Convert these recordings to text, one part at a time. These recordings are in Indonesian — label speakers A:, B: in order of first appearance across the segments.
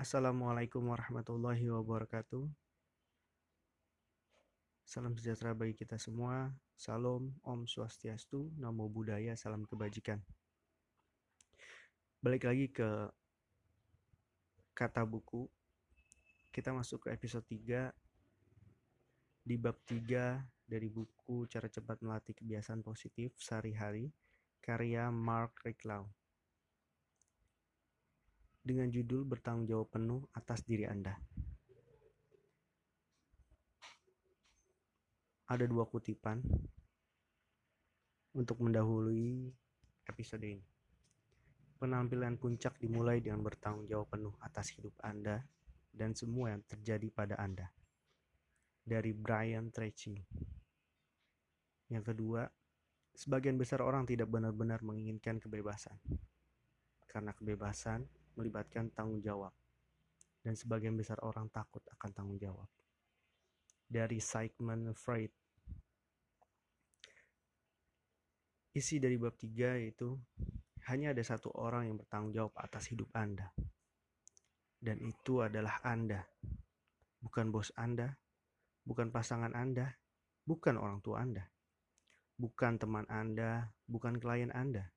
A: Assalamualaikum warahmatullahi wabarakatuh. Salam sejahtera bagi kita semua. Salam, Om Swastiastu, Namo Buddhaya, Salam Kebajikan. Balik lagi ke kata buku. Kita masuk ke episode 3 di bab 3 dari buku Cara Cepat Melatih Kebiasaan Positif Sehari-hari karya Mark Ricklau dengan judul bertanggung jawab penuh atas diri Anda. Ada dua kutipan untuk mendahului episode ini. Penampilan puncak dimulai dengan bertanggung jawab penuh atas hidup Anda dan semua yang terjadi pada Anda. Dari Brian Tracy. Yang kedua, sebagian besar orang tidak benar-benar menginginkan kebebasan. Karena kebebasan melibatkan tanggung jawab, dan sebagian besar orang takut akan tanggung jawab. Dari Sigmund Freud. Isi dari bab 3 yaitu hanya ada satu orang yang bertanggung jawab atas hidup Anda. Dan itu adalah Anda. Bukan bos Anda, bukan pasangan Anda, bukan orang tua Anda. Bukan teman Anda, bukan klien Anda.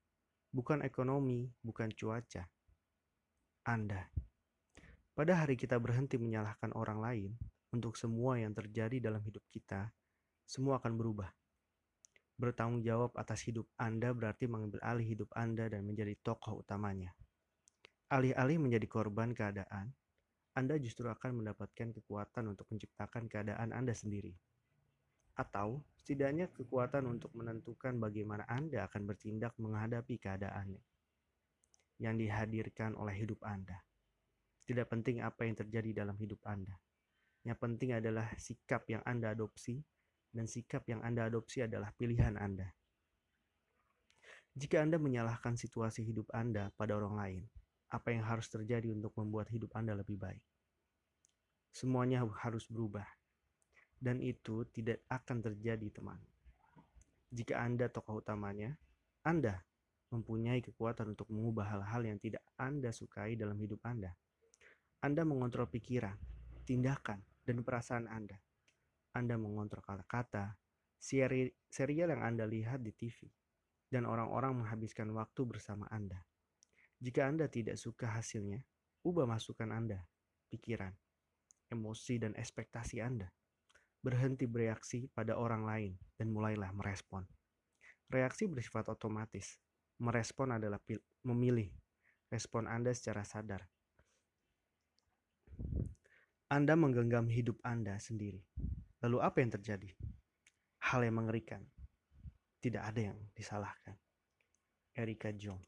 A: Bukan ekonomi, bukan cuaca, anda. Pada hari kita berhenti menyalahkan orang lain untuk semua yang terjadi dalam hidup kita, semua akan berubah. Bertanggung jawab atas hidup Anda berarti mengambil alih hidup Anda dan menjadi tokoh utamanya. Alih-alih menjadi korban keadaan, Anda justru akan mendapatkan kekuatan untuk menciptakan keadaan Anda sendiri. Atau setidaknya kekuatan untuk menentukan bagaimana Anda akan bertindak menghadapi keadaannya yang dihadirkan oleh hidup Anda. Tidak penting apa yang terjadi dalam hidup Anda. Yang penting adalah sikap yang Anda adopsi, dan sikap yang Anda adopsi adalah pilihan Anda. Jika Anda menyalahkan situasi hidup Anda pada orang lain, apa yang harus terjadi untuk membuat hidup Anda lebih baik? Semuanya harus berubah, dan itu tidak akan terjadi, teman. Jika Anda tokoh utamanya, Anda mempunyai kekuatan untuk mengubah hal-hal yang tidak Anda sukai dalam hidup Anda. Anda mengontrol pikiran, tindakan, dan perasaan Anda. Anda mengontrol kata-kata, seri serial yang Anda lihat di TV, dan orang-orang menghabiskan waktu bersama Anda. Jika Anda tidak suka hasilnya, ubah masukan Anda, pikiran, emosi, dan ekspektasi Anda. Berhenti bereaksi pada orang lain dan mulailah merespon. Reaksi bersifat otomatis, Merespon adalah memilih respon Anda secara sadar. Anda menggenggam hidup Anda sendiri. Lalu apa yang terjadi? Hal yang mengerikan. Tidak ada yang disalahkan. Erika Jong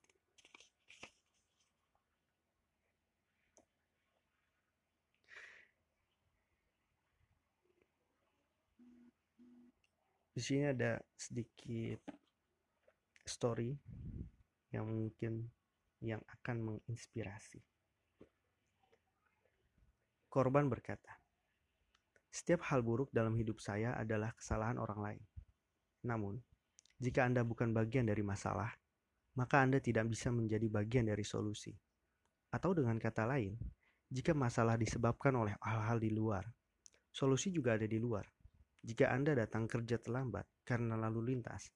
A: Di sini ada sedikit story yang mungkin yang akan menginspirasi. Korban berkata, "Setiap hal buruk dalam hidup saya adalah kesalahan orang lain. Namun, jika Anda bukan bagian dari masalah, maka Anda tidak bisa menjadi bagian dari solusi. Atau dengan kata lain, jika masalah disebabkan oleh hal-hal di luar, solusi juga ada di luar. Jika Anda datang kerja terlambat karena lalu lintas,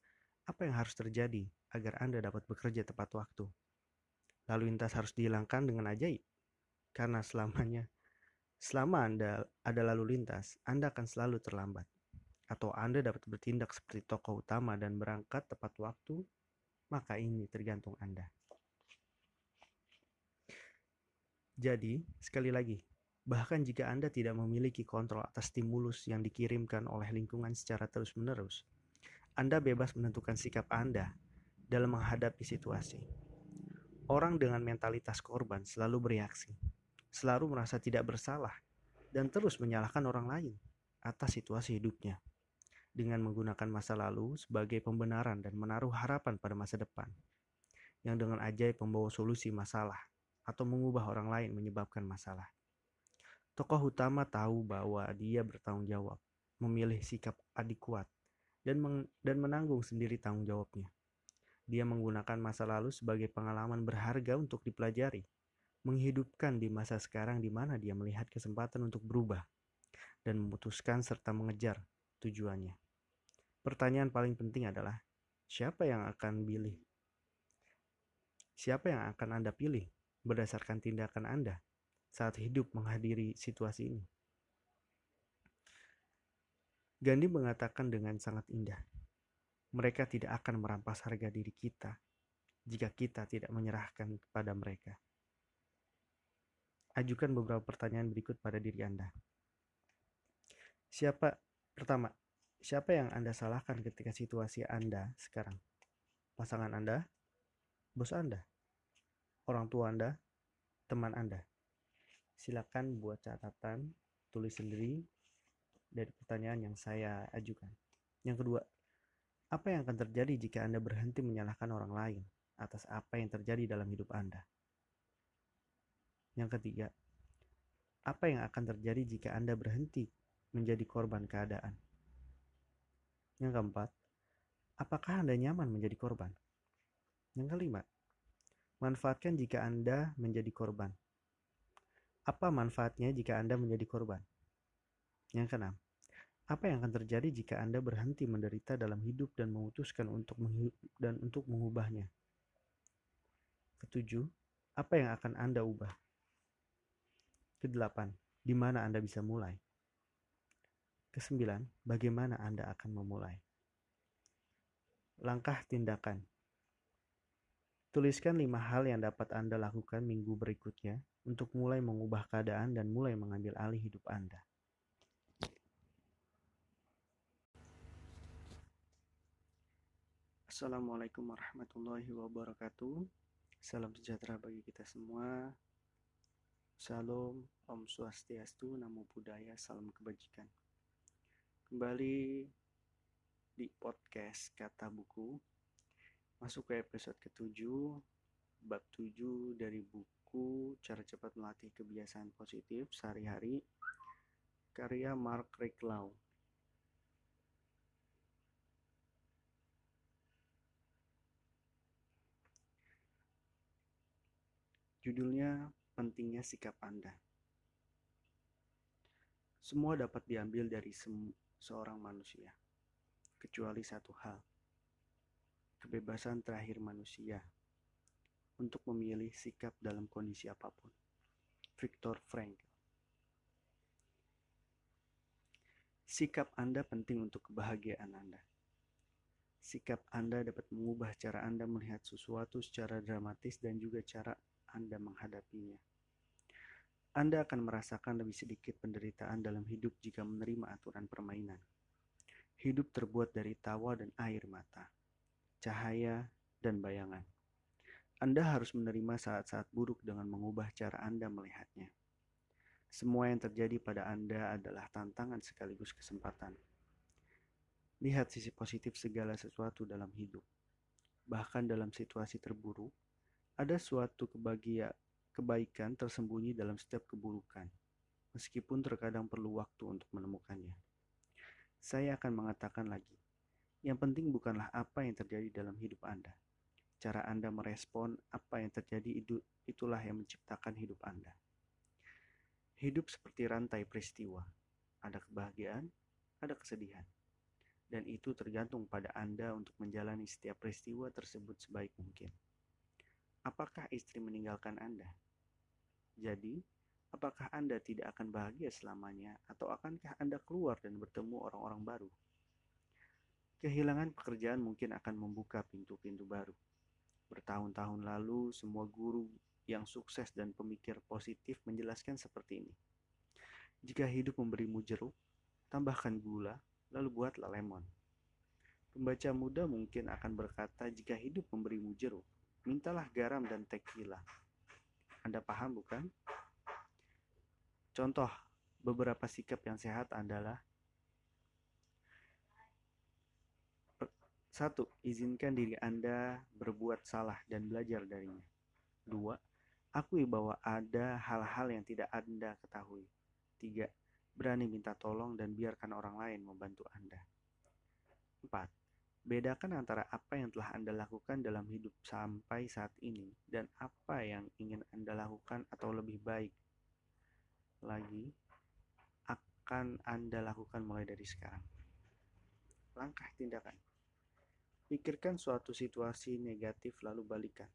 A: apa yang harus terjadi agar Anda dapat bekerja tepat waktu? Lalu lintas harus dihilangkan dengan ajaib. Karena selamanya, selama Anda ada lalu lintas, Anda akan selalu terlambat. Atau Anda dapat bertindak seperti tokoh utama dan berangkat tepat waktu, maka ini tergantung Anda. Jadi, sekali lagi, bahkan jika Anda tidak memiliki kontrol atas stimulus yang dikirimkan oleh lingkungan secara terus-menerus, anda bebas menentukan sikap Anda dalam menghadapi situasi. Orang dengan mentalitas korban selalu bereaksi, selalu merasa tidak bersalah, dan terus menyalahkan orang lain atas situasi hidupnya dengan menggunakan masa lalu sebagai pembenaran dan menaruh harapan pada masa depan yang dengan ajaib membawa solusi masalah atau mengubah orang lain menyebabkan masalah. Tokoh utama tahu bahwa dia bertanggung jawab, memilih sikap adik kuat, dan, meng dan menanggung sendiri tanggung jawabnya. Dia menggunakan masa lalu sebagai pengalaman berharga untuk dipelajari, menghidupkan di masa sekarang di mana dia melihat kesempatan untuk berubah dan memutuskan serta mengejar tujuannya. Pertanyaan paling penting adalah, siapa yang akan pilih? Siapa yang akan Anda pilih berdasarkan tindakan Anda saat hidup menghadiri situasi ini? Gandhi mengatakan dengan sangat indah, mereka tidak akan merampas harga diri kita jika kita tidak menyerahkan kepada mereka. Ajukan beberapa pertanyaan berikut pada diri Anda. Siapa pertama? Siapa yang Anda salahkan ketika situasi Anda sekarang? Pasangan Anda, bos Anda, orang tua Anda, teman Anda. Silakan buat catatan, tulis sendiri dari pertanyaan yang saya ajukan. Yang kedua, apa yang akan terjadi jika Anda berhenti menyalahkan orang lain atas apa yang terjadi dalam hidup Anda? Yang ketiga, apa yang akan terjadi jika Anda berhenti menjadi korban keadaan? Yang keempat, apakah Anda nyaman menjadi korban? Yang kelima, manfaatkan jika Anda menjadi korban. Apa manfaatnya jika Anda menjadi korban? Yang keenam, apa yang akan terjadi jika Anda berhenti menderita dalam hidup dan memutuskan untuk dan untuk mengubahnya? Ketujuh, apa yang akan Anda ubah? Kedelapan, di mana Anda bisa mulai? Kesembilan, bagaimana Anda akan memulai? Langkah tindakan. Tuliskan lima hal yang dapat Anda lakukan minggu berikutnya untuk mulai mengubah keadaan dan mulai mengambil alih hidup Anda. Assalamualaikum warahmatullahi wabarakatuh. Salam sejahtera bagi kita semua. Salam, Om Swastiastu, Namo Buddhaya, Salam Kebajikan. Kembali di podcast Kata Buku. Masuk ke episode ketujuh, bab tujuh dari buku Cara Cepat Melatih Kebiasaan Positif Sehari-hari, karya Mark Reklau. Judulnya pentingnya sikap Anda. Semua dapat diambil dari seorang manusia, kecuali satu hal. Kebebasan terakhir manusia untuk memilih sikap dalam kondisi apa pun. Viktor Frankl. Sikap Anda penting untuk kebahagiaan Anda. Sikap Anda dapat mengubah cara Anda melihat sesuatu secara dramatis dan juga cara Anda menghadapinya. Anda akan merasakan lebih sedikit penderitaan dalam hidup jika menerima aturan permainan. Hidup terbuat dari tawa dan air mata, cahaya dan bayangan. Anda harus menerima saat-saat buruk dengan mengubah cara Anda melihatnya. Semua yang terjadi pada Anda adalah tantangan sekaligus kesempatan. Lihat sisi positif segala sesuatu dalam hidup. Bahkan dalam situasi terburuk, ada suatu kebahagiaan kebaikan tersembunyi dalam setiap keburukan, meskipun terkadang perlu waktu untuk menemukannya. Saya akan mengatakan lagi, yang penting bukanlah apa yang terjadi dalam hidup Anda. Cara Anda merespon apa yang terjadi itu itulah yang menciptakan hidup Anda. Hidup seperti rantai peristiwa. Ada kebahagiaan, ada kesedihan. Dan itu tergantung pada Anda untuk menjalani setiap peristiwa tersebut sebaik mungkin. Apakah istri meninggalkan Anda? Jadi, apakah Anda tidak akan bahagia selamanya, atau akankah Anda keluar dan bertemu orang-orang baru? Kehilangan pekerjaan mungkin akan membuka pintu-pintu baru. Bertahun-tahun lalu, semua guru yang sukses dan pemikir positif menjelaskan seperti ini. Jika hidup memberimu jeruk, tambahkan gula, lalu buatlah lemon. Pembaca muda mungkin akan berkata, jika hidup memberimu jeruk, mintalah garam dan tequila. Anda paham bukan? Contoh beberapa sikap yang sehat adalah Satu, izinkan diri Anda berbuat salah dan belajar darinya. Dua, akui bahwa ada hal-hal yang tidak Anda ketahui. Tiga, berani minta tolong dan biarkan orang lain membantu Anda. Empat, Bedakan antara apa yang telah Anda lakukan dalam hidup sampai saat ini dan apa yang ingin Anda lakukan atau lebih baik lagi akan Anda lakukan mulai dari sekarang. Langkah tindakan. Pikirkan suatu situasi negatif lalu balikan.